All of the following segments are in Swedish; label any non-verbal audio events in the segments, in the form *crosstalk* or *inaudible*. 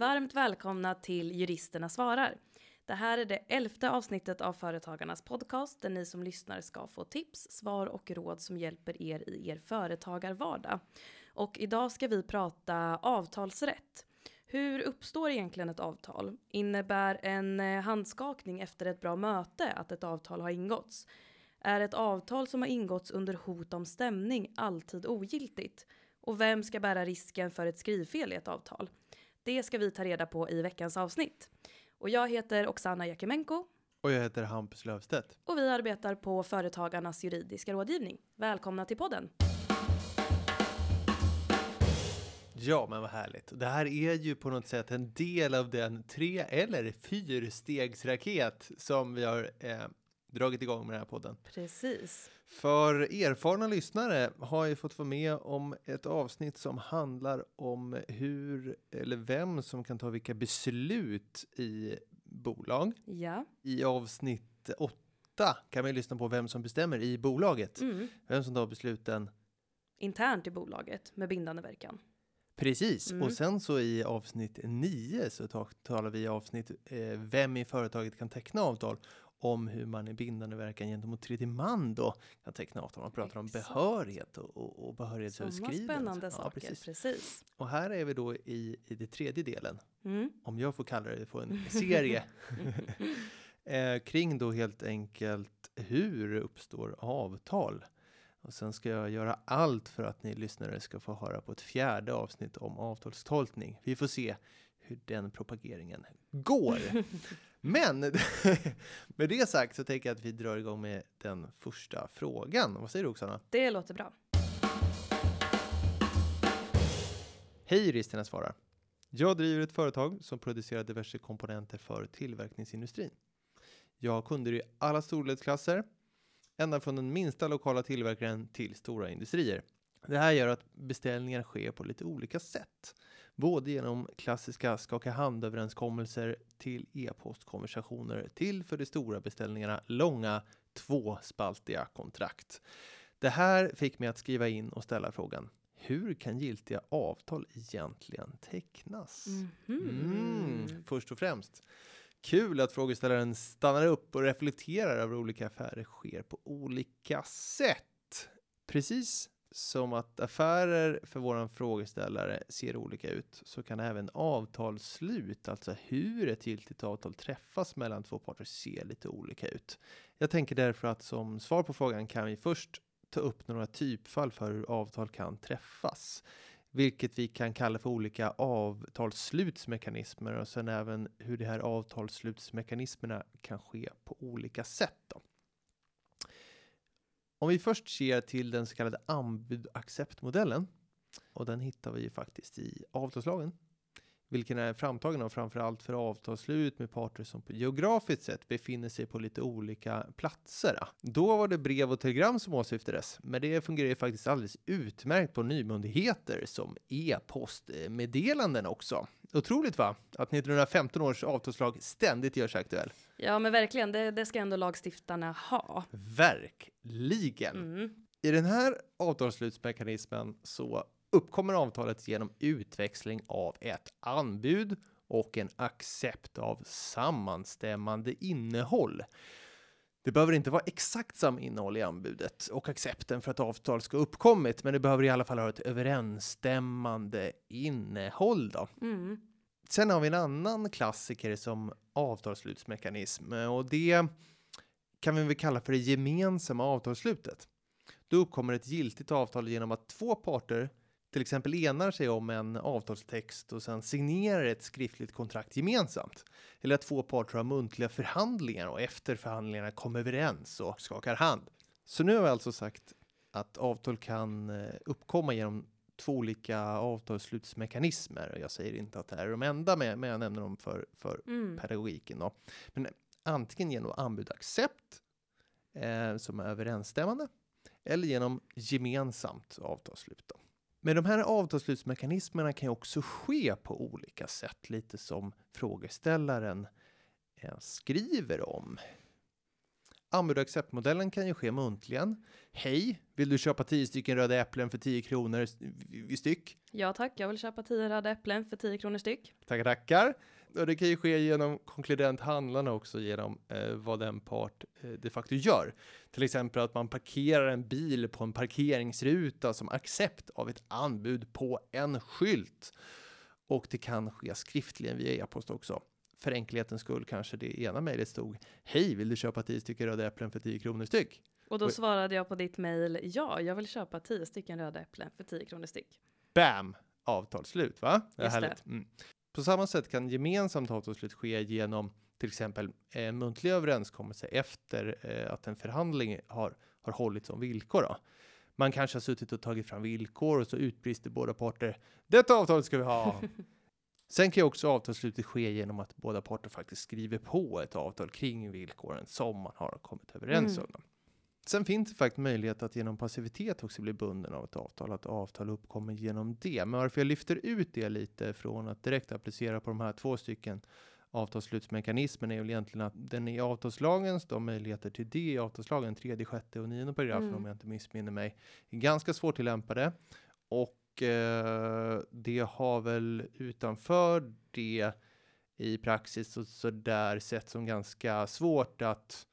Varmt välkomna till Juristerna svarar. Det här är det elfte avsnittet av Företagarnas podcast där ni som lyssnar ska få tips, svar och råd som hjälper er i er företagarvardag. Och idag ska vi prata avtalsrätt. Hur uppstår egentligen ett avtal? Innebär en eh, handskakning efter ett bra möte att ett avtal har ingåtts? Är ett avtal som har ingåtts under hot om stämning alltid ogiltigt? Och vem ska bära risken för ett skrivfel i ett avtal? Det ska vi ta reda på i veckans avsnitt. Och jag heter Oksana Jakimenko. Och jag heter Hampus Löfstedt. Och vi arbetar på Företagarnas juridiska rådgivning. Välkomna till podden! Ja, men vad härligt. Det här är ju på något sätt en del av den tre eller fyrstegsraket som vi har eh, dragit igång med den här podden. Precis. För erfarna lyssnare har ju fått vara med om ett avsnitt som handlar om hur eller vem som kan ta vilka beslut i bolag. Ja. I avsnitt åtta kan man lyssna på vem som bestämmer i bolaget. Mm. Vem som tar besluten Internt i bolaget med bindande verkan. Precis, Mm. och sen så i avsnitt 9 så ta- talar vi avsnitt eh, vem i företaget kan teckna avtal om hur man i bindande verkan gentemot tredje man då kan teckna avtal. Man pratar om Exakt. behörighet och, och, och Sådana behörighetsöverskridande. spännande Ja, saker. precis. Precis. Och här är vi då i, i det tredje delen, Mm. om jag får kalla det för en serie, *laughs* *laughs* eh, kring då helt enkelt hur uppstår avtal. Och sen ska jag göra allt för att ni lyssnare ska få höra på ett fjärde avsnitt om avtalstolkning. Vi får se hur den propageringen går. *laughs* Men *laughs* med det sagt så tänker jag att vi drar igång med den första frågan. Vad säger du Oksana? Det låter bra. Hej juristerna svarar. Jag driver ett företag som producerar diverse komponenter för tillverkningsindustrin. Jag har kunder i alla storleksklasser, ända från den minsta lokala tillverkaren till stora industrier. Det här gör att beställningar sker på lite olika sätt, både genom klassiska skaka hand-överenskommelser till e-postkonversationer till för de stora beställningarna långa tvåspaltiga kontrakt. Det här fick mig att skriva in och ställa frågan hur kan giltiga avtal egentligen tecknas? Mhm. Mm, först och främst. Kul att frågeställaren stannar upp och reflekterar över olika affärer sker på olika sätt. Precis som att affärer för våran frågeställare ser olika ut så kan även avtalsslut, alltså hur ett giltigt avtal träffas mellan två parter, se lite olika ut. Jag tänker därför att som svar på frågan kan vi först ta upp några typfall för hur avtal kan träffas vilket vi kan kalla för olika avtalsslutsmekanismer och sen även hur de här avtalsslutsmekanismerna kan ske på olika sätt. Då. Om vi först ser till den så kallade anbud-acceptmodellen och den hittar vi ju faktiskt i avtalslagen, vilken är framtagen av framförallt för avtalsslut med parter som på geografiskt sett befinner sig på lite olika platser. Då var det brev och telegram som åsyftades, men det fungerar ju faktiskt alldeles utmärkt på nymyndigheter som e-postmeddelanden också. Otroligt va? Att 1915 års avtalslag ständigt görs aktuell. Ja, men verkligen. Det, det ska ändå lagstiftarna ha. Verkligen! Mm. I den här avtalsslutsmekanismen så uppkommer avtalet genom utväxling av ett anbud och en accept av sammanstämmande innehåll. Det behöver inte vara exakt samma innehåll i anbudet och accepten för att avtal ska uppkommit, men det behöver i alla fall ha ett överensstämmande innehåll. Då. Mm. Sen har vi en annan klassiker som avtalsslutsmekanism och det kan vi väl kalla för det gemensamma avtalsslutet. Då uppkommer ett giltigt avtal genom att två parter till exempel enar sig om en avtalstext och sen signerar ett skriftligt kontrakt gemensamt. Eller att två parter har muntliga förhandlingar och efter förhandlingarna kommer överens och skakar hand. Så nu har vi alltså sagt att avtal kan eh, uppkomma genom två olika avtalsslutsmekanismer. Jag säger inte att det här är de enda, men jag nämner dem för, för Mm. pedagogiken. Då. Men antingen genom anbud accept eh, som är överensstämmande eller genom gemensamt avtalsslut. Då. Men de här avtalsslutsmekanismerna kan ju också ske på olika sätt, lite som frågeställaren eh, skriver om. Anbud och acceptmodellen kan ju ske muntligen. Hej, vill du köpa 10 stycken röda äpplen för 10 kronor styck? Ja tack, jag vill köpa 10 röda äpplen för 10 kronor styck. Tackar, tackar. Och det kan ju ske genom konkludent handlande också genom eh, vad den part eh, de facto gör. Till exempel att man parkerar en bil på en parkeringsruta som accept av ett anbud på en skylt. Och det kan ske skriftligen via e-post också. För enkelhetens skull kanske det ena mejlet stod Hej, vill du köpa 10 stycken röda äpplen för 10 kronor styck? Och då svarade jag på ditt mejl, ja, jag vill köpa 10 stycken röda äpplen för 10 kronor styck. Bam! Avtal slut, va? Det är Just det. härligt. Mm. På samma sätt kan gemensamt avtalsslut ske genom till exempel en muntlig överenskommelse efter eh, att en förhandling har, har hållits om villkor. Då. Man kanske har suttit och tagit fram villkor och så utbrister båda parter. Detta avtal ska vi ha! *laughs* Sen kan ju också avtalsslutet ske genom att båda parter faktiskt skriver på ett avtal kring villkoren som man har kommit överens Mm. om. Sen finns det faktiskt möjlighet att genom passivitet också bli bunden av ett avtal, att avtal uppkommer genom det. Men varför jag lyfter ut det lite från att direkt applicera på de här två stycken avtalsslutsmekanismen är väl egentligen att den i avtalslagens, de möjligheter till det i avtalslagen, tredje, sjätte och nionde paragrafen Mm. om jag inte missminner mig, är ganska svårt tillämpade. Och eh, det har väl utanför det i praxis så, så där sett som ganska svårt att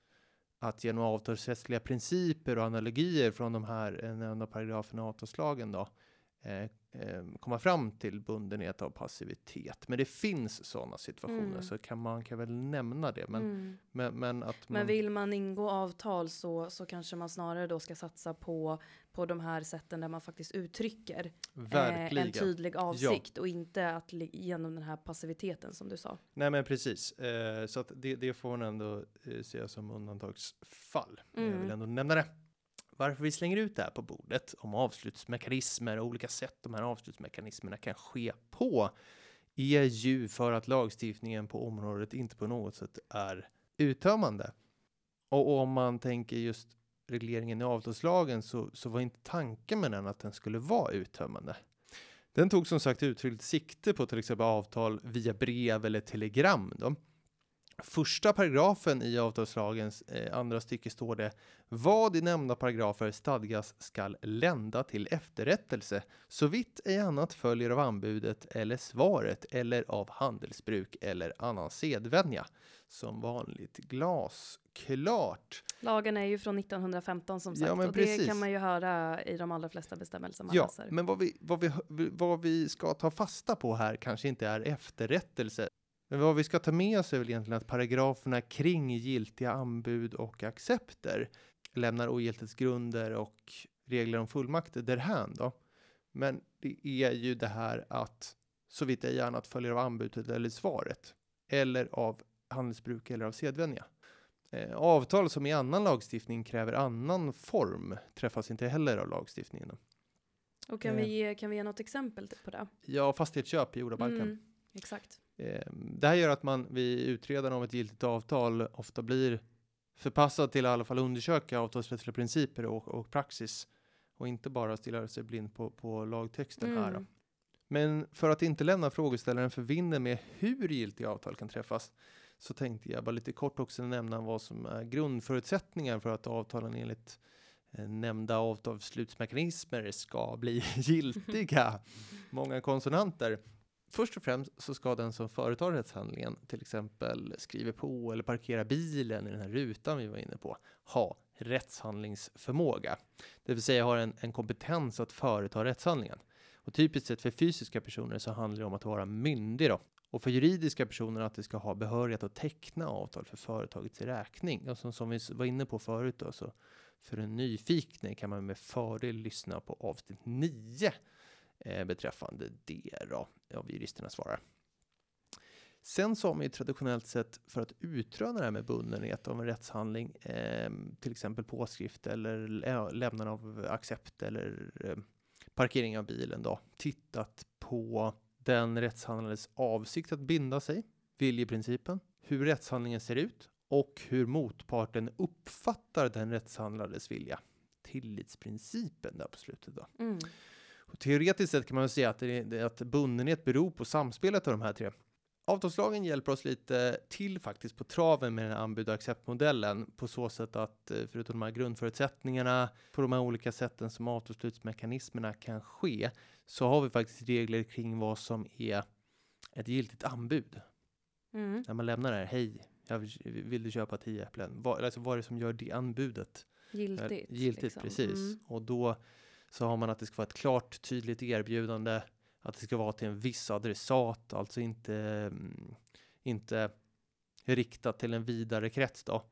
att genom avtalsrättsliga principer och analogier från de här eh, nämnda paragraferna i avtalslagen då eh, komma fram till bundenhet av passivitet. Men det finns sådana situationer Mm. så kan man kan väl nämna det. Men, Mm. men, men att man, Men vill man ingå avtal så, så kanske man snarare då ska satsa på, på de här sätten där man faktiskt uttrycker eh, en tydlig avsikt och inte att genom den här passiviteten som du sa. Nej men precis, eh, så att det, det får man ändå eh, se som undantagsfall. Jag Mm. vill ändå nämna det. Varför vi slänger ut det här på bordet om avslutsmekanismer och olika sätt de här avslutsmekanismerna kan ske på är ju för att lagstiftningen på området inte på något sätt är uttömmande. Och om man tänker just regleringen i avtalslagen så, så var inte tanken med den att den skulle vara uttömmande. Den tog som sagt uttryckligt sikte på till exempel avtal via brev eller telegram. Då. Första paragrafen i avtalslagens eh, andra stycke står det vad i nämnda paragrafer stadgas skall lända till efterrättelse så vitt ej annat följer av anbudet eller svaret eller av handelsbruk eller annan sedvänja. Som vanligt glasklart. Lagen är ju från 1915 som Ja, sagt men och det precis. kan man ju höra i de allra flesta bestämmelser man Ja, läser. men vad vi, vad, vi, vad vi ska ta fasta på här kanske inte är efterrättelse. Men vad vi ska ta med oss är väl egentligen att paragraferna kring giltiga anbud och accepter lämnar ogiltighetsgrunder och regler om fullmakter därhän då. Men det är ju det här att så vitt jag gärna att följer av anbudet eller svaret eller av handelsbruk eller av sedvänja. Eh, avtal som i annan lagstiftning kräver annan form träffas inte heller av lagstiftningen. Då. och kan, eh. vi ge, kan vi ge något exempel på det? Ja, fastighetsköp i jordabalken. Mm, exakt. Eh, det här gör att man vid utredande av ett giltigt avtal ofta blir förpassad till i alla fall undersöka avtalsrättsliga principer och, och praxis och inte bara stirra sig blind på, på lagtexten här. Mm. Men för att inte lämna frågeställaren förvinnen med hur giltiga avtal kan träffas så tänkte jag bara lite kort också nämna vad som är grundförutsättningar för att avtalen enligt eh, nämnda avtalsslutsmekanismer ska bli *laughs* giltiga. *laughs* Många konsonanter. Först och främst så ska den som företar rättshandlingen, till exempel skriver på eller parkerar bilen i den här rutan vi var inne på, ha rättshandlingsförmåga. Det vill säga har en, en kompetens att företa rättshandlingen. Och typiskt sett för fysiska personer så handlar det om att vara myndig då. Och för juridiska personer att det ska ha behörighet att teckna avtal för företagets räkning. Och som, som vi var inne på förut då, så för en nyfikne kan man med fördel lyssna på avsnitt 9 Eh, beträffande det då, av juristerna svarar. Sen så har man ju traditionellt sett för att utröna det här med bundenhet av en rättshandling, eh, till exempel påskrift eller lä- lämnande av accept eller eh, parkering av bilen då, tittat på den rättshandlades avsikt att binda sig, viljeprincipen, hur rättshandlingen ser ut och hur motparten uppfattar den rättshandlades vilja. Tillitsprincipen där på slutet då. Mm. Teoretiskt sett kan man säga att, det, det- att bundenhet beror på samspelet av de här tre Avtalslagen hjälper oss lite till faktiskt på traven med den här anbud och acceptmodellen på så sätt att eh, förutom de här grundförutsättningarna på de här olika sätten som avtalsslutsmekanismerna kan ske så har vi faktiskt regler kring vad som är ett giltigt anbud. Mm. När man lämnar det här, hej, jag vill, vill du köpa tio äpplen? Vad, alltså, vad är det som gör det anbudet Giltigt. Eh, Giltigt, liksom. precis. Mm. Och då så har man att det ska vara ett klart, tydligt erbjudande, att det ska vara till en viss adressat, alltså inte, mm, inte riktat till en vidare krets då.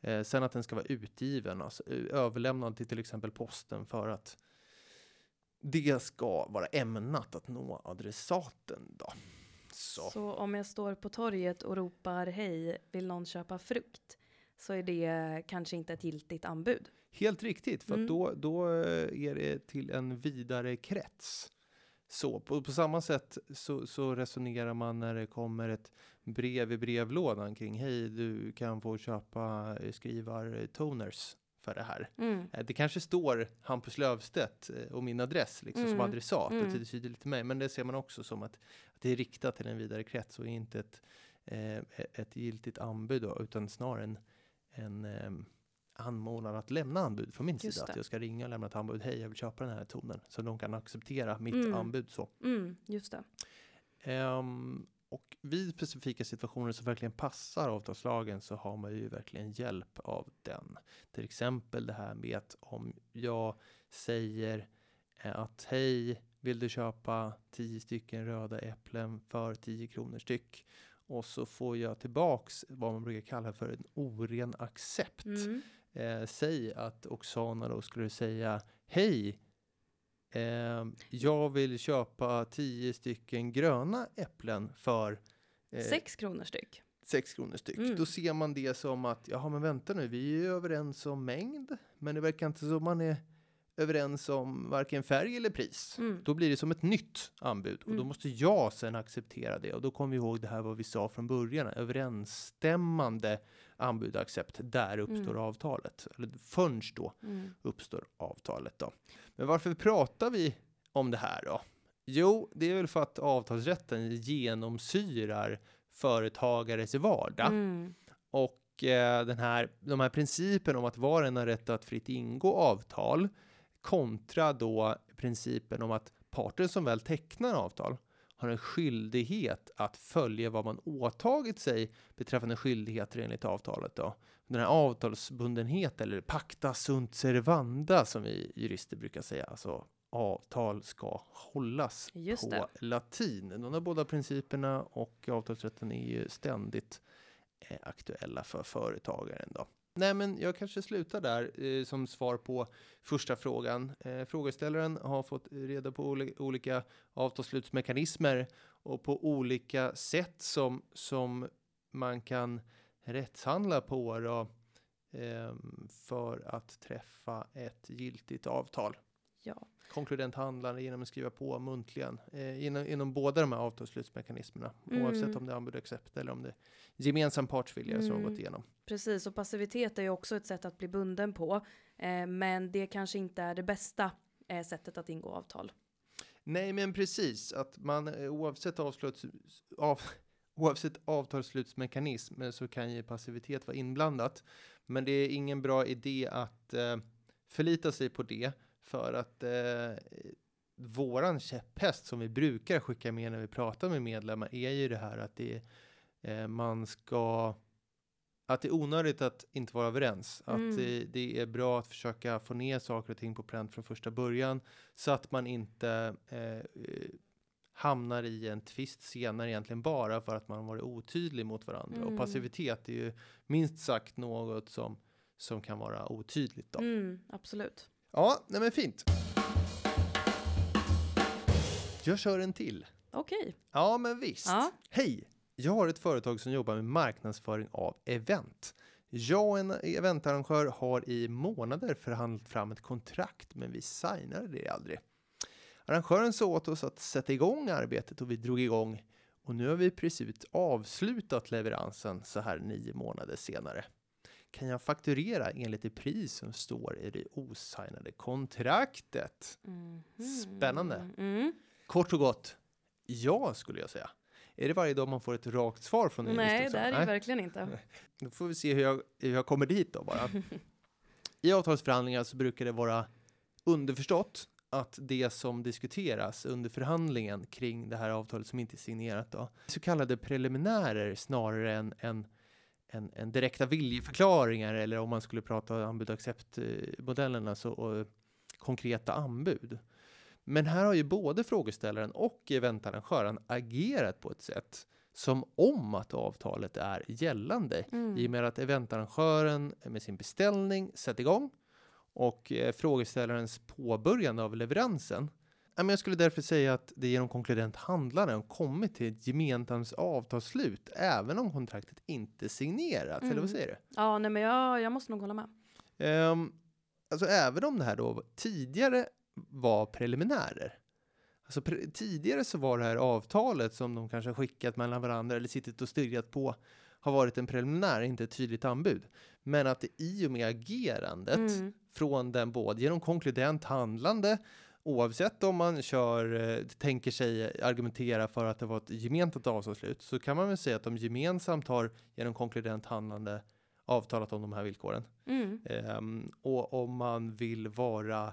Eh, sen att den ska vara utgiven, alltså eh, överlämnad till till exempel posten för att det ska vara ämnat att nå adressaten då. Så. Så om jag står på torget och ropar hej, vill någon köpa frukt? Så är det kanske inte ett giltigt anbud. Helt riktigt, för Mm. då, då eh, är det till en vidare krets. Så på, på samma sätt så, så resonerar man när det kommer ett brev i brevlådan kring hej, du kan få köpa eh, skrivartoners för det här. Mm. Eh, Det kanske står Hampus Lövstedt eh, och min adress liksom som Mm. adressat Mm. och det tyder lite mig, men det ser man också som att, att det är riktat till en vidare krets och inte ett, eh, ett giltigt anbud då, utan snarare en, en eh, anmodan att lämna anbud från min Just sida. det. Att jag ska ringa och lämna ett anbud. Hej, jag vill köpa den här tonen. Så de kan acceptera mitt Mm. anbud så. Mm, just det. Ehm, och vid specifika situationer som verkligen passar avtalslagen så har man ju verkligen hjälp av den. Till exempel det här med att om jag säger eh, att hej, vill du köpa 10 stycken röda äpplen för 10 kronor styck? Och så får jag tillbaks vad man brukar kalla för en oren accept. Mm. Eh, säg att Oksana då skulle säga hej, eh, jag vill köpa 10 stycken gröna äpplen för eh, Sex kronor styck. sex kronor styck. Mm. Då ser man det som att, jaha men vänta nu, vi är ju överens om mängd, men det verkar inte som man är överens om varken färg eller pris. Mm. Då blir det som ett nytt anbud och då Mm. måste jag sen acceptera det och då kommer vi ihåg det här vad vi sa från början, överensstämmande anbud och accept, där uppstår Mm. avtalet. Eller först då Mm. uppstår avtalet då. Men varför pratar vi om det här då? Jo, det är väl för att avtalsrätten genomsyrar företagares vardag. Mm. Och eh, den här, de här principen om att var en har rätt att fritt ingå avtal kontra då principen om att parter som väl tecknar avtal har en skyldighet att följa vad man åtagit sig beträffande skyldigheter enligt avtalet. Då. Den här avtalsbundenheten, eller pacta sunt servanda som vi jurister brukar säga, alltså avtal ska hållas Just på det. latin. De här båda principerna och avtalsrätten är ju ständigt eh, aktuella för företagaren. Då. Nej, men jag kanske slutar där eh, som svar på första frågan. Eh, frågeställaren har fått reda på oli- olika avtalsslutsmekanismer och på olika sätt som, som man kan rättshandla på då, eh, för att träffa ett giltigt avtal. Ja. Konkludent handlande genom att skriva på muntligen eh, inom, inom båda de här avtalsslutsmekanismerna Mm. oavsett om det är anbud och accept eller om det är gemensam partsvilja som har Mm. gått igenom. Precis, och passivitet är ju också ett sätt att bli bunden på. Eh, men det kanske inte är det bästa eh, sättet att ingå avtal. Nej, men precis att man eh, oavsett avsluts, av, oavsett avtalsslutsmekanism eh, så kan ju passivitet vara inblandat. Men det är ingen bra idé att eh, förlita sig på det för att eh, våran käpphäst som vi brukar skicka med när vi pratar med medlemmar är ju det här att det eh, man ska att det är onödigt att inte vara överens. Mm. Att det, det är bra att försöka få ner saker och ting på pränt från första början så att man inte eh, eh, hamnar i en tvist senare egentligen bara för att man varit otydlig mot varandra. Mm. Och passivitet är ju minst sagt något som, som kan vara otydligt. Då. Mm, absolut. Ja, nej men fint. Jag kör en till. Okej. Ja, men visst. Ja. Hej! Jag har ett företag som jobbar med marknadsföring av event. Jag och en eventarrangör har i månader förhandlat fram ett kontrakt, men vi signade det aldrig. Arrangören sa åt oss att sätta igång arbetet och vi drog igång. Och nu har vi precis avslutat leveransen så här nio månader senare. Kan jag fakturera enligt det pris som står i det osignade kontraktet? Mhm. Spännande. Mm. Kort och gott, ja skulle jag säga. Är det varje dag man får ett rakt svar från en Nej, det är det verkligen inte. Då får vi se hur jag, hur jag kommer dit då bara. *laughs* I avtalsförhandlingar så brukar det vara underförstått att det som diskuteras under förhandlingen kring det här avtalet som inte är signerat då, så kallade preliminärer snarare än, än, än, än direkta viljeförklaringar eller om man skulle prata anbud alltså och konkreta anbud. Men här har ju både frågeställaren och eventarrangören agerat på ett sätt som om att avtalet är gällande i och Mm. med att eventarrangören med sin beställning sätter igång och eh, frågeställarens påbörjande av leveransen. Jag skulle därför säga att det genom konkludent handlaren kommit till ett gemensamt avtalsslut även om kontraktet inte signerats. Eller vad Mm. säger du? Ja, nej men jag, jag måste nog hålla med. Ehm, alltså även om det här då tidigare var preliminärer. Alltså pre- tidigare så var det här avtalet som de kanske skickat mellan varandra eller suttit och stirrat på har varit en preliminär, inte ett tydligt anbud. Men att det i och med agerandet Mm. från den både genom konkludent handlande oavsett om man kör, eh, tänker sig argumentera för att det var ett gemensamt avtalsslut så kan man väl säga att de gemensamt har genom konkludent handlande avtalat om de här villkoren. Mm. Ehm, och om man vill vara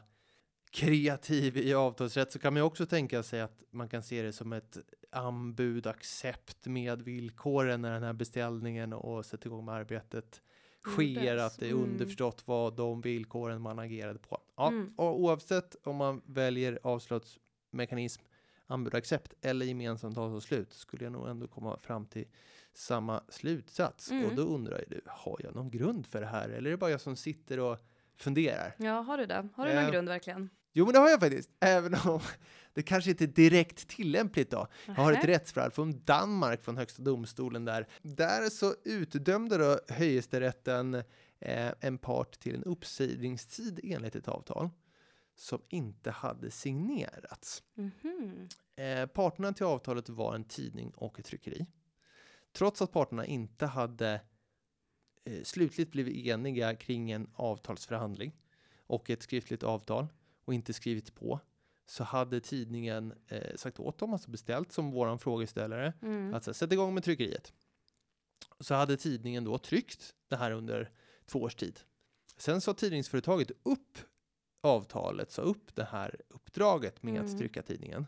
kreativ i avtalsrätt så kan man ju också tänka sig att man kan se det som ett anbud, accept med villkoren när den här beställningen och sätter igång med arbetet sker, att det är Mm. underförstått vad de villkoren man agerade på. Ja, Mm. och oavsett om man väljer avslutsmekanism, anbud, accept eller gemensamt avtalsslut skulle jag nog ändå komma fram till samma slutsats. Mm. Och då undrar du, har jag någon grund för det här? Eller är det bara jag som sitter och funderar? Ja, har du det? Har du någon Eh, grund verkligen? Jo, men det har jag faktiskt. Även om *laughs* det kanske inte är direkt tillämpligt då. Jag har ett rättsfall från Danmark från Högsta domstolen där. Där så utdömde då Höjesterätten eh, en part till en uppsägningstid enligt ett avtal som inte hade signerats. Mhm. Eh, parterna till avtalet var en tidning och ett tryckeri. Trots att parterna inte hade eh, slutligt blivit eniga kring en avtalsförhandling och ett skriftligt avtal och inte skrivit på så hade tidningen eh, sagt åt dem, alltså beställt som våran frågeställare, Mm. att sätta igång med tryckeriet. Så hade tidningen då tryckt det här under två års tid. Sen sa tidningsföretaget upp avtalet, sa upp det här uppdraget med att Mm. trycka tidningen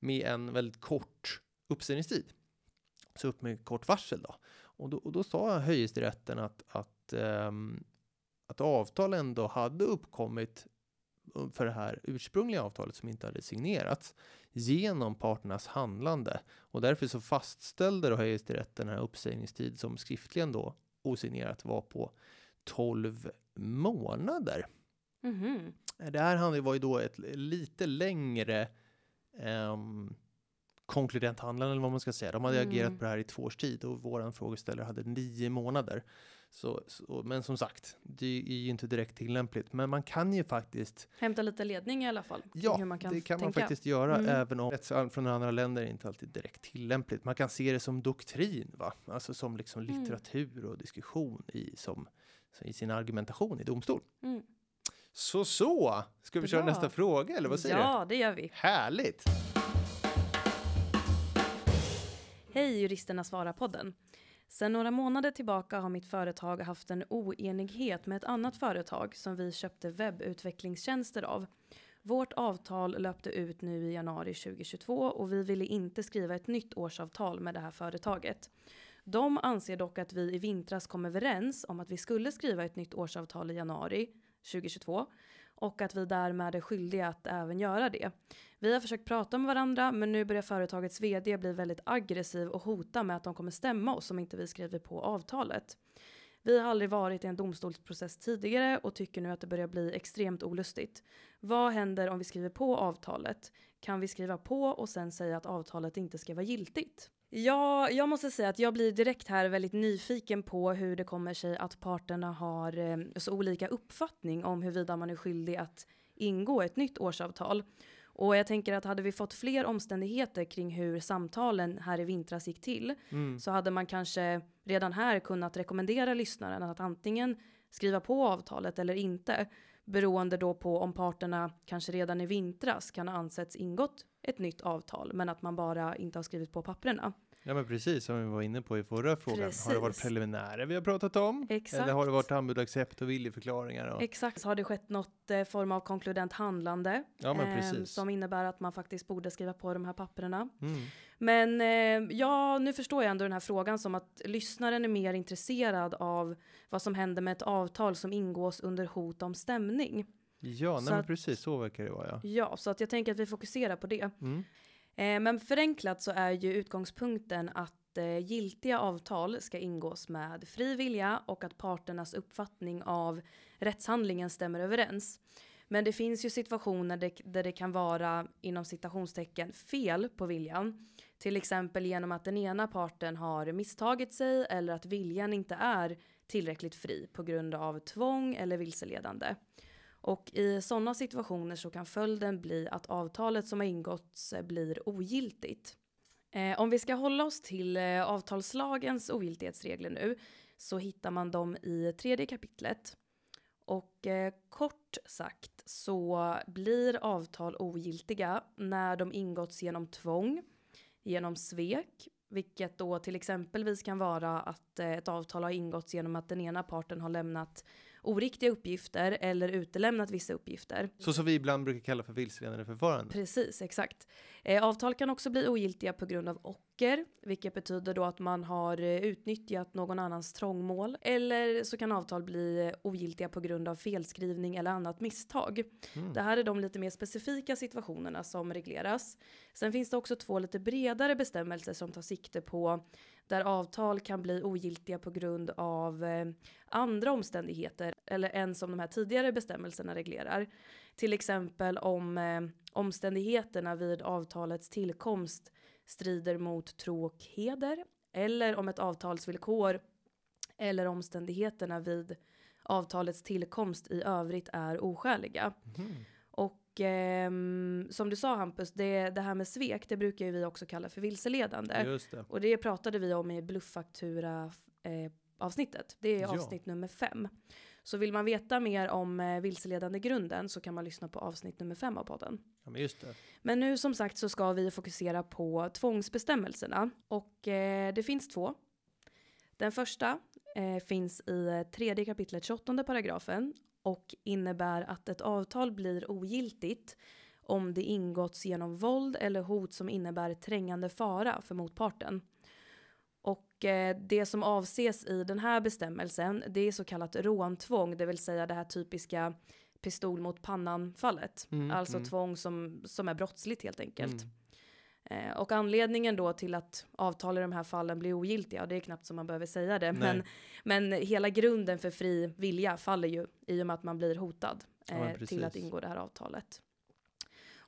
med en väldigt kort uppsägningstid. Så upp med kort varsel då. Och då, och då sa Höjesterätten att, att, ehm, att avtal ändå hade uppkommit för det här ursprungliga avtalet som inte hade signerats genom parternas handlande. Och därför så fastställde då Höjesterätten den här uppsägningstid som skriftligen då osignerat var på 12 månader. Mhm. Det här var ju då ett lite längre um, konkludent handlande eller vad man ska säga. De hade Mm. agerat på det här i två års tid och våran frågeställare hade nio månader. Så, så, men som sagt, det är ju inte direkt tillämpligt. Men man kan ju faktiskt, Hämta lite ledning i alla fall. ja, hur man kan det kan man tänka. faktiskt göra Mm. även om rättsfall från andra länder är inte alltid direkt tillämpligt. Man kan se det som doktrin, va? Alltså som liksom Mm. litteratur och diskussion i, som, i sin argumentation i domstol. Mm. Så så, ska vi köra Bra. nästa fråga eller vad säger du? Ja, det gör vi. Härligt! Hej juristerna svarar-podden. Sedan några månader tillbaka har mitt företag haft en oenighet med ett annat företag som vi köpte webbutvecklingstjänster av. Vårt avtal löpte ut nu i januari 2022 och vi ville inte skriva ett nytt årsavtal med det här företaget. De anser dock att vi i vintras kom överens om att vi skulle skriva ett nytt årsavtal i januari 2022 och att vi därmed är skyldiga att även göra det. Vi har försökt prata med varandra men nu börjar företagets vd bli väldigt aggressiv och hota med att de kommer stämma oss om inte vi skriver på avtalet. Vi har aldrig varit i en domstolsprocess tidigare och tycker nu att det börjar bli extremt olustigt. Vad händer om vi skriver på avtalet? Kan vi skriva på och sen säga att avtalet inte ska vara giltigt? Ja, jag måste säga att jag blir direkt här väldigt nyfiken på hur det kommer sig att parterna har eh, så olika uppfattning om huruvida man är skyldig att ingå ett nytt årsavtal. Och jag tänker att hade vi fått fler omständigheter kring hur samtalen här i vintras gick till Mm. så hade man kanske redan här kunnat rekommendera lyssnaren att antingen skriva på avtalet eller inte beroende då på om parterna kanske redan i vintras kan ha ansetts ingått ett nytt avtal men att man bara inte har skrivit på papperna. Ja men precis som vi var inne på i förra frågan. Har det varit Precis. preliminärer vi har pratat om? Exakt. Eller har det varit anbud, accept och viljeförklaringar? Och... Exakt, har det skett något eh, form av konkludent handlande Ja men eh, precis. som innebär att man faktiskt borde skriva på de här papperna. Mm. Men eh, ja, nu förstår jag ändå den här frågan som att lyssnaren är mer intresserad av vad som händer med ett avtal som ingås under hot om stämning. Ja, nej, men precis så verkar det vara ja. Ja, så att jag tänker att vi fokuserar på det. Mm. Eh, men förenklat så är ju utgångspunkten att eh, giltiga avtal ska ingås med fri vilja och att parternas uppfattning av rättshandlingen stämmer överens. Men det finns ju situationer där det kan vara inom citationstecken fel på viljan. Till exempel genom att den ena parten har misstagit sig eller att viljan inte är tillräckligt fri på grund av tvång eller vilseledande. Och i sådana situationer så kan följden bli att avtalet som har ingåtts eh, blir ogiltigt. Eh, om vi ska hålla oss till eh, avtalslagens ogiltighetsregler nu så hittar man dem i tredje kapitlet. Och eh, kort sagt så blir avtal ogiltiga när de ingåtts genom tvång, genom svek, vilket då till exempelvis kan vara att eh, ett avtal har ingåtts genom att den ena parten har lämnat oriktiga uppgifter eller utelämnat vissa uppgifter. Så som vi ibland brukar kalla för vilseledande förfarande. Precis, exakt. Eh, avtal kan också bli ogiltiga på grund av ocker, vilket betyder då att man har eh, utnyttjat någon annans trångmål. Eller så kan avtal bli ogiltiga på grund av felskrivning eller annat misstag. Mm. Det här är de lite mer specifika situationerna som regleras. Sen finns det också två lite bredare bestämmelser som tar sikte på där avtal kan bli ogiltiga på grund av eh, andra omständigheter eller än som de här tidigare bestämmelserna reglerar. Till exempel om eh, omständigheterna vid avtalets tillkomst strider mot tro och heder eller om ett avtalsvillkor eller omständigheterna vid avtalets tillkomst i övrigt är oskäliga. Mhm. Och ehm, som du sa Hampus, det, det här med svek, det brukar ju vi också kalla för vilseledande. Det. Och det pratade vi om i blufffaktura eh, avsnittet. Det är Ja. avsnitt nummer fem. Så vill man veta mer om eh, vilseledande grunden så kan man lyssna på avsnitt nummer fem av podden. Ja, men just det. Men nu som sagt så ska vi fokusera på tvångsbestämmelserna. Och eh, det finns två. Den första eh, finns i eh, tredje kapitlet 28 paragrafen och innebär att ett avtal blir ogiltigt om det ingåtts genom våld eller hot som innebär trängande fara för motparten. Eh, det som avses i den här bestämmelsen det är så kallat råntvång, det vill säga det här typiska pistol mot pannan-fallet. Mm, alltså mm. tvång som, som är brottsligt helt enkelt. Mm. Eh, och anledningen då till att avtal i de här fallen blir ogiltiga, och det är knappt som man behöver säga det, men, men hela grunden för fri vilja faller ju i och med att man blir hotad Ja, eh, till att ingå det här avtalet.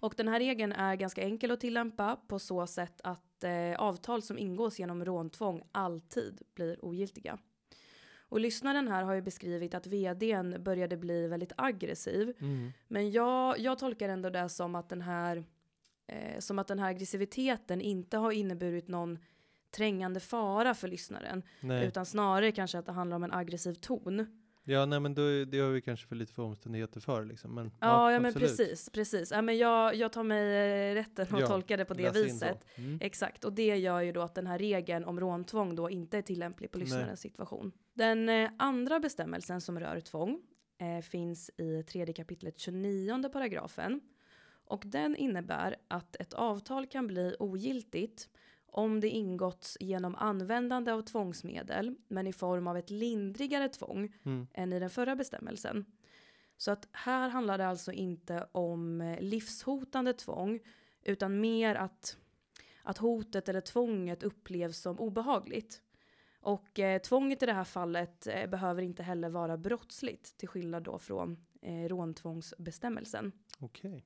Och den här regeln är ganska enkel att tillämpa på så sätt att eh, avtal som ingås genom råntvång alltid blir ogiltiga. Och lyssnaren här har ju beskrivit att vdn började bli väldigt aggressiv Mm. men jag, jag tolkar ändå det som att den här eh, som att den här aggressiviteten inte har inneburit någon trängande fara för lyssnaren Nej. utan snarare kanske att det handlar om en aggressiv ton. Ja, nej men då, det har vi kanske för lite för omständigheter för liksom. Men, Ja, ja, men absolut. precis, precis. Ja, men jag, jag tar mig eh, rätten att Ja, tolka det på det viset. Mm. Exakt, och det gör ju då att den här regeln om råntvång då inte är tillämplig på Nej. lyssnarens situation. Den eh, andra bestämmelsen som rör tvång eh, finns i tredje kapitlet 29 paragrafen. Och den innebär att ett avtal kan bli ogiltigt om det ingåtts genom användande av tvångsmedel men i form av ett lindrigare tvång Mm. än i den förra bestämmelsen. Så att här handlar det alltså inte om eh, livshotande tvång utan mer att, att hotet eller tvånget upplevs som obehagligt. Och eh, tvånget i det här fallet eh, behöver inte heller vara brottsligt till skillnad då från eh, råntvångsbestämmelsen. Okej.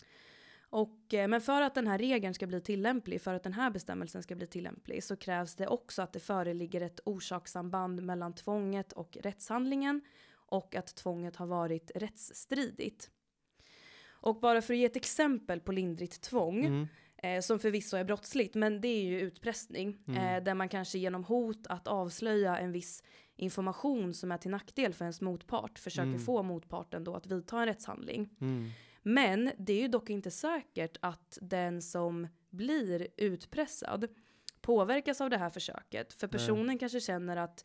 Och, eh, men för att den här regeln ska bli tillämplig, för att den här bestämmelsen ska bli tillämplig så krävs det också att det föreligger ett orsakssamband mellan tvånget och rättshandlingen och att tvånget har varit rättsstridigt. Och bara för att ge ett exempel på lindrigt tvång, Mm. eh, som förvisso är brottsligt, men det är ju utpressning, Mm. eh, där man kanske genom hot att avslöja en viss information som är till nackdel för ens motpart försöker Mm. få motparten då att vidta en rättshandling. Men det är ju dock inte säkert att den som blir utpressad påverkas av det här försöket. För personen kanske känner att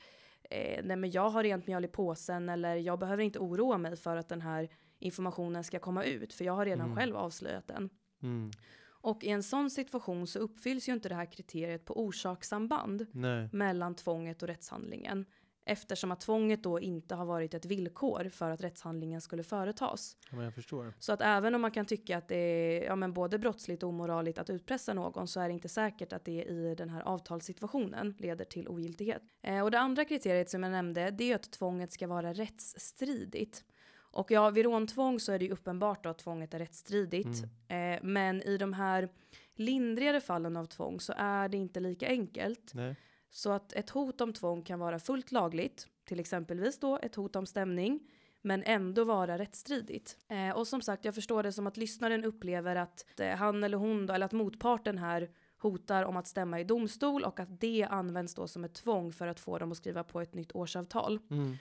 eh, nej men jag har rent mjöl i påsen eller jag behöver inte oroa mig för att den här informationen ska komma ut för jag har redan Mm. själv avslöjat den. Mm. Och i en sån situation så uppfylls ju inte det här kriteriet på orsakssamband Nej. mellan tvånget och rättshandlingen. Eftersom att tvånget då inte har varit ett villkor för att rättshandlingen skulle företas. Ja, men jag förstår. Så att även om man kan tycka att det är ja, men både brottsligt och omoraligt att utpressa någon så är det inte säkert att det i den här avtalssituationen leder till ogiltighet. Eh, och det andra kriteriet som jag nämnde det är att tvånget ska vara rättsstridigt. Och ja, vid råntvång så är det ju uppenbart då att tvånget är rättsstridigt. Eh, men i de här lindrigare fallen av tvång så är det inte lika enkelt. Nej. Så att ett hot om tvång kan vara fullt lagligt, till exempelvis då ett hot om stämning, men ändå vara rättsstridigt. Eh, och som sagt, jag förstår det som att lyssnaren upplever att eh, han eller hon, då, eller att motparten här hotar om att stämma i domstol och att det används då som ett tvång för att få dem att skriva på ett nytt årsavtal. Mm.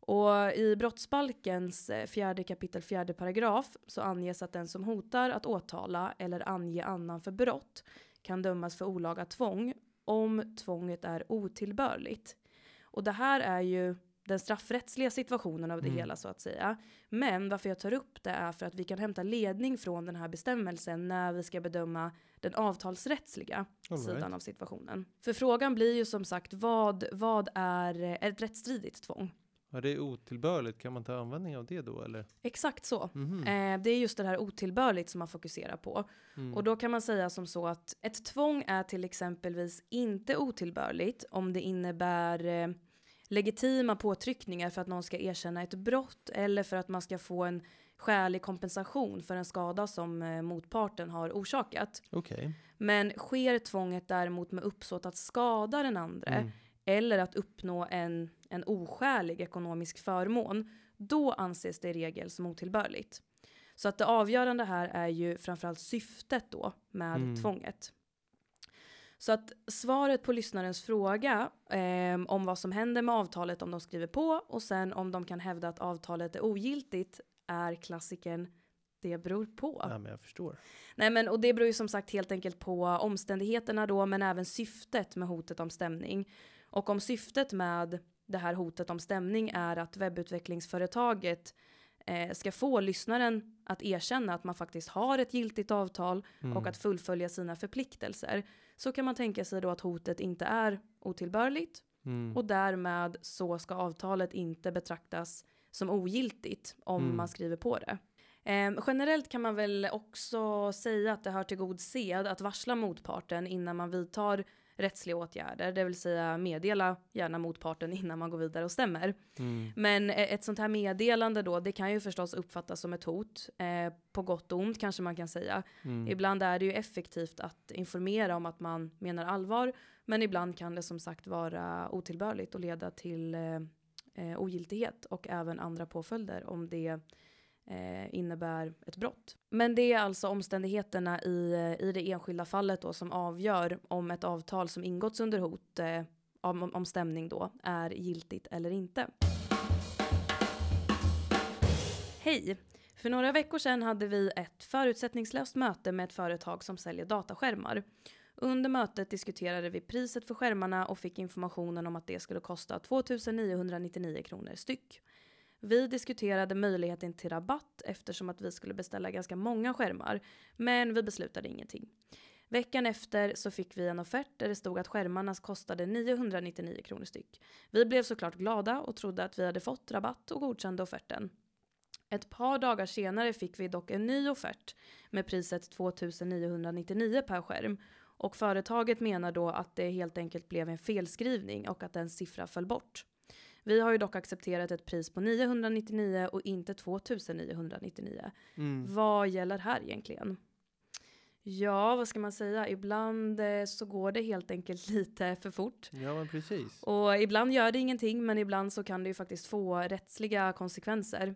Och i brottsbalkens eh, fjärde kapitel fjärde paragraf så anges att den som hotar att åtala eller ange annan för brott kan dömas för olaga tvång om tvånget är otillbörligt. Och det här är ju den straffrättsliga situationen av det Mm. hela så att säga. Men varför jag tar upp det är för att vi kan hämta ledning från den här bestämmelsen när vi ska bedöma den avtalsrättsliga All right. sidan av situationen. För frågan blir ju som sagt vad, vad är ett rättsstridigt tvång? Ja, det är otillbörligt. Kan man ta användning av det då eller? Exakt så. Mhm. Eh, det är just det här otillbörligt som man fokuserar på. Mm. Och då kan man säga som så att ett tvång är till exempelvis inte otillbörligt om det innebär eh, legitima påtryckningar för att någon ska erkänna ett brott eller för att man ska få en skälig kompensation för en skada som eh, motparten har orsakat. Okej. Men sker tvånget däremot med uppsåt att skada den andra Mm. eller att uppnå en, en oskälig ekonomisk förmån, då anses det i regel som otillbörligt. Så att det avgörande här är ju framförallt syftet då med Mm. tvånget. Så att svaret på lyssnarens fråga eh, om vad som händer med avtalet om de skriver på och sen om de kan hävda att avtalet är ogiltigt är klassiken det beror på. Ja, men jag förstår. Nej men och det beror ju som sagt helt enkelt på omständigheterna då men även syftet med hotet om stämning. Och om syftet med det här hotet om stämning är att webbutvecklingsföretaget eh, ska få lyssnaren att erkänna att man faktiskt har ett giltigt avtal Mm. och att fullfölja sina förpliktelser. Så kan man tänka sig då att hotet inte är otillbörligt Mm. och därmed så ska avtalet inte betraktas som ogiltigt om Mm. man skriver på det. Eh, generellt kan man väl också säga att det hör till god sed att varsla motparten innan man vidtar rättsliga åtgärder, det vill säga meddela gärna motparten *laughs* innan man går vidare och stämmer. Mm. Men eh, ett sånt här meddelande då, det kan ju förstås uppfattas som ett hot, eh, på gott och ont kanske man kan säga. Mm. Ibland är det ju effektivt att informera om att man menar allvar, men ibland kan det som sagt vara otillbörligt och leda till eh, eh, ogiltighet och även andra påföljder om det eh, innebär ett brott. Men det är alltså omständigheterna i, eh, i det enskilda fallet då som avgör om ett avtal som ingåtts under hot eh, om, om stämning då är giltigt eller inte. Hej! För några veckor sedan hade vi ett förutsättningslöst möte med ett företag som säljer dataskärmar. Under mötet diskuterade vi priset för skärmarna och fick informationen om att det skulle kosta 2 999 kronor styck. Vi diskuterade möjligheten till rabatt eftersom att vi skulle beställa ganska många skärmar, men vi beslutade ingenting. Veckan efter så fick vi en offert där det stod att skärmarna kostade 999 kronor styck. Vi blev såklart glada och trodde att vi hade fått rabatt och godkände offerten. Ett par dagar senare fick vi dock en ny offert med priset 2999 per skärm och företaget menar då att det helt enkelt blev en felskrivning och att en siffra föll bort. Vi har ju dock accepterat ett pris på 999 och inte 2999. Mm. Vad gäller här egentligen? Ja, vad ska man säga? Ibland eh, så går det helt enkelt *laughs* lite för fort. Ja, men precis. Och ibland gör det ingenting, men ibland så kan det ju faktiskt få rättsliga konsekvenser.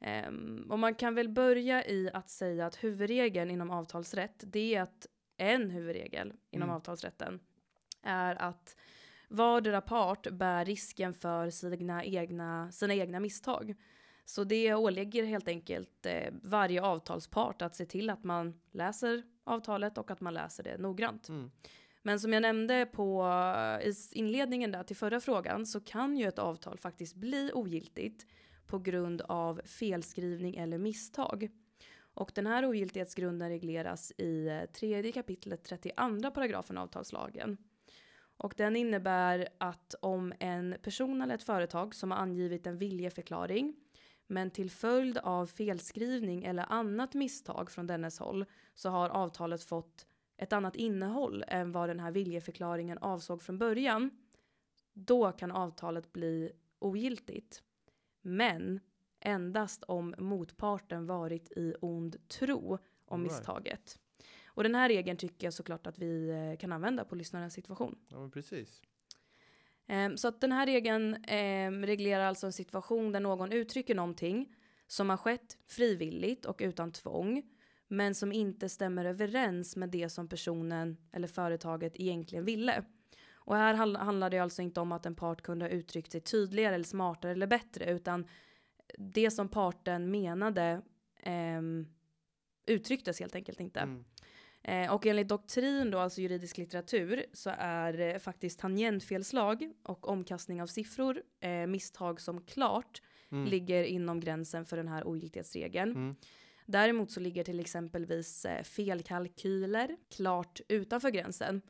Ehm, och man kan väl börja i att säga att huvudregeln inom avtalsrätt, det är att en huvudregel inom Mm. avtalsrätten är att vardera part bär risken för sina egna, sina egna misstag. Så det ålägger helt enkelt eh, varje avtalspart att se till att man läser avtalet och att man läser det noggrant. Mm. Men som jag nämnde på i inledningen där till förra frågan så kan ju ett avtal faktiskt bli ogiltigt på grund av felskrivning eller misstag. Och den här ogiltighetsgrunden regleras i tredje kapitlet 32 paragrafen avtalslagen. Och den innebär att om en person eller ett företag som har angivit en viljeförklaring men till följd av felskrivning eller annat misstag från dennes håll så har avtalet fått ett annat innehåll än vad den här viljeförklaringen avsåg från början. Då kan avtalet bli ogiltigt. Men endast om motparten varit i ond tro om Right. misstaget. Och den här regeln tycker jag såklart att vi eh, kan använda på lyssnarens situation. Ja, men precis. Ehm, Så att den här regeln ehm, reglerar alltså en situation där någon uttrycker någonting som har skett frivilligt och utan tvång, men som inte stämmer överens med det som personen eller företaget egentligen ville. Och här handl- handlar det alltså inte om att en part kunde ha uttryckt sig tydligare eller smartare eller bättre, utan det som parten menade ehm, uttrycktes helt enkelt inte. Mm. Eh, och enligt doktrin då, alltså juridisk litteratur, så är eh, faktiskt tangentfelslag och omkastning av siffror eh, misstag som klart Mm. ligger inom gränsen för den här ogiltighetsregeln. Mm. Däremot så ligger till exempelvis eh, felkalkyler klart utanför gränsen.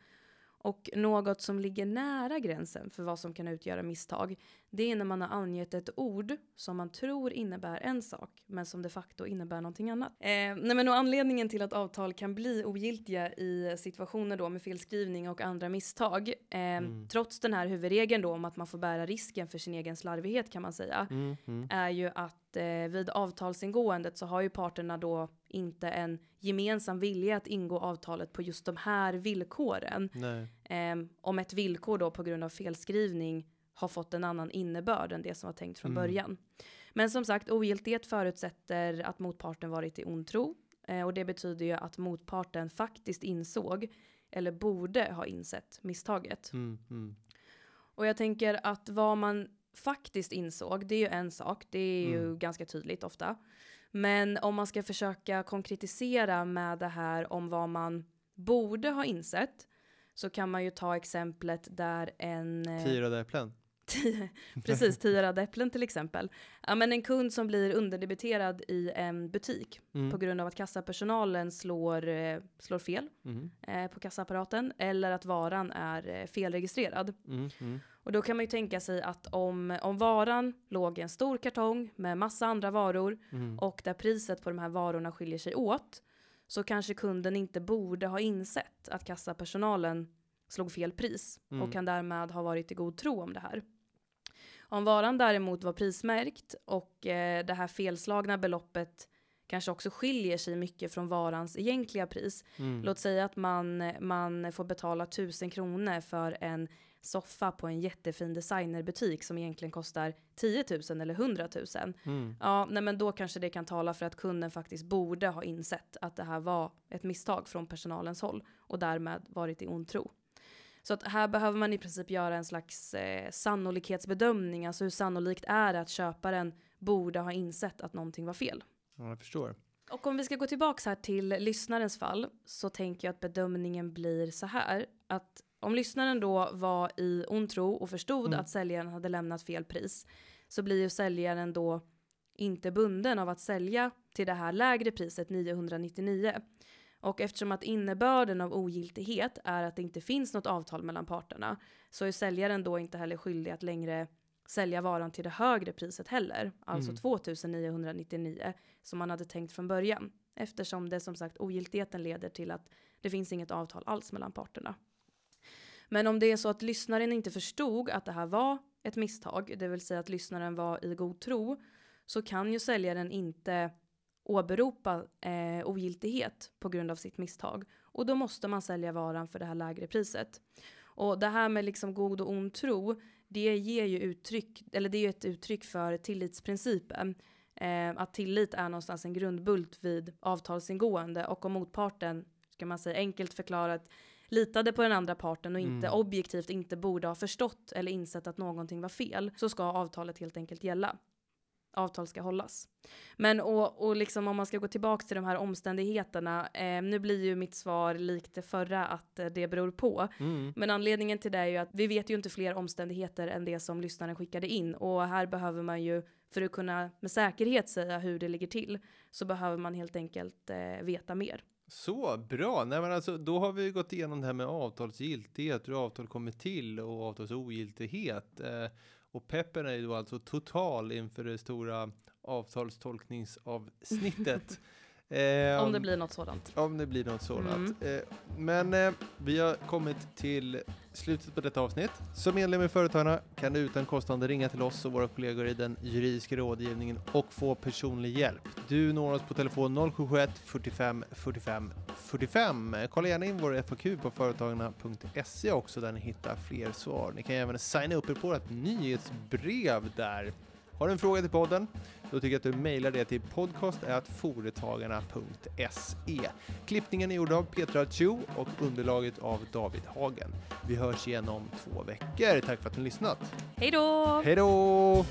Och något som ligger nära gränsen för vad som kan utgöra misstag, det är när man har angett ett ord som man tror innebär en sak, men som de facto innebär någonting annat. Eh, nej men och anledningen till att avtal kan bli ogiltiga i situationer då med felskrivning och andra misstag, eh, Mm. trots den här huvudregeln då om att man får bära risken för sin egen slarvighet kan man säga, Mm. Mm. är ju att eh, vid avtalsingåendet så har ju parterna då inte en gemensam vilja att ingå avtalet på just de här villkoren. Eh, om ett villkor då på grund av felskrivning har fått en annan innebörd än det som var tänkt från Mm. början. Men som sagt, ogiltighet förutsätter att motparten varit i ond tro. Eh, och det betyder ju att motparten faktiskt insåg eller borde ha insett misstaget. Mm. Mm. Och jag tänker att vad man faktiskt insåg, det är ju en sak. Det är ju Mm. ganska tydligt ofta. Men om man ska försöka konkretisera med det här om vad man borde ha insett så kan man ju ta exemplet där en... eh, Tio röda äpplen. Tio, *laughs* precis, *laughs* tio röda äpplen till exempel. Ja, men en kund som blir underdebiterad i en butik Mm. på grund av att kassapersonalen slår, eh, slår fel Mm. eh, på kassaapparaten eller att varan är eh, felregistrerad. Mm. Mm. Och då kan man ju tänka sig att om, om varan låg i en stor kartong med massa andra varor Mm. och där priset på de här varorna skiljer sig åt så kanske kunden inte borde ha insett att kassapersonalen slog fel pris Mm. och kan därmed ha varit i god tro om det här. Om varan däremot var prismärkt och eh, det här felslagna beloppet kanske också skiljer sig mycket från varans egentliga pris. Mm. Låt säga att man, man får betala 1000 kronor för en soffa på en jättefin designerbutik som egentligen kostar 10 000 eller 100 000. Mm. Ja, nej men då kanske det kan tala för att kunden faktiskt borde ha insett att det här var ett misstag från personalens håll och därmed varit i ond tro. Så att här behöver man i princip göra en slags eh, sannolikhetsbedömning, alltså hur sannolikt är det att köparen borde ha insett att någonting var fel. Ja, jag förstår. Och om vi ska gå tillbaka här till lyssnarens fall så tänker jag att bedömningen blir så här att om lyssnaren då var i ond tro och förstod Mm. att säljaren hade lämnat fel pris så blir ju säljaren då inte bunden av att sälja till det här lägre priset 999. Och eftersom att innebörden av ogiltighet är att det inte finns något avtal mellan parterna så är säljaren då inte heller skyldig att längre sälja varan till det högre priset heller, alltså Mm. 2999 som man hade tänkt från början. Eftersom det som sagt ogiltigheten leder till att det finns inget avtal alls mellan parterna. Men om det är så att lyssnaren inte förstod att det här var ett misstag, det vill säga att lyssnaren var i god tro, så kan ju säljaren inte åberopa eh, ogiltighet på grund av sitt misstag. Och då måste man sälja varan för det här lägre priset. Och det här med liksom god och ond tro, det ger ju uttryck, eller det är ju ett uttryck för tillitsprincipen. Eh, att tillit är någonstans en grundbult vid avtalsingående och om motparten, ska man säga enkelt förklarat, litade på den andra parten och inte Mm. objektivt inte borde ha förstått eller insett att någonting var fel så ska avtalet helt enkelt gälla. Avtal ska hållas. Men och, och liksom om man ska gå tillbaka till de här omständigheterna, eh, nu blir ju mitt svar likt det förra att eh, det beror på. Mm. Men anledningen till det är ju att vi vet ju inte fler omständigheter än det som lyssnaren skickade in och här behöver man ju för att kunna med säkerhet säga hur det ligger till så behöver man helt enkelt eh, veta mer. Så bra! Nej, men alltså, då har vi gått igenom det här med avtalsgiltighet, hur avtal kommer till och avtalsogiltighet. Eh, och peppen är ju då alltså total inför det stora avtalstolkningsavsnittet. *laughs* Eh, Om det blir något sådant. Om det blir något sådant. Mm. Eh, men eh, vi har kommit till slutet på detta avsnitt. Som medlem i Företagarna kan du utan kostnad ringa till oss och våra kollegor i den juridiska rådgivningen och få personlig hjälp. Du når oss på telefon 0771 45 45 45. Kolla gärna in vår FAQ på företagarna.se också där ni hittar fler svar. Ni kan även signa upp er på ett nyhetsbrev där. Har du en fråga till podden? Då tycker jag att du mejlar det till podcast.foretagarna.se. Klippningen är gjord av Petra Chu och underlaget av David Hagen. Vi hörs igen om två veckor. Tack för att ni har lyssnat. Hej då! Hej då!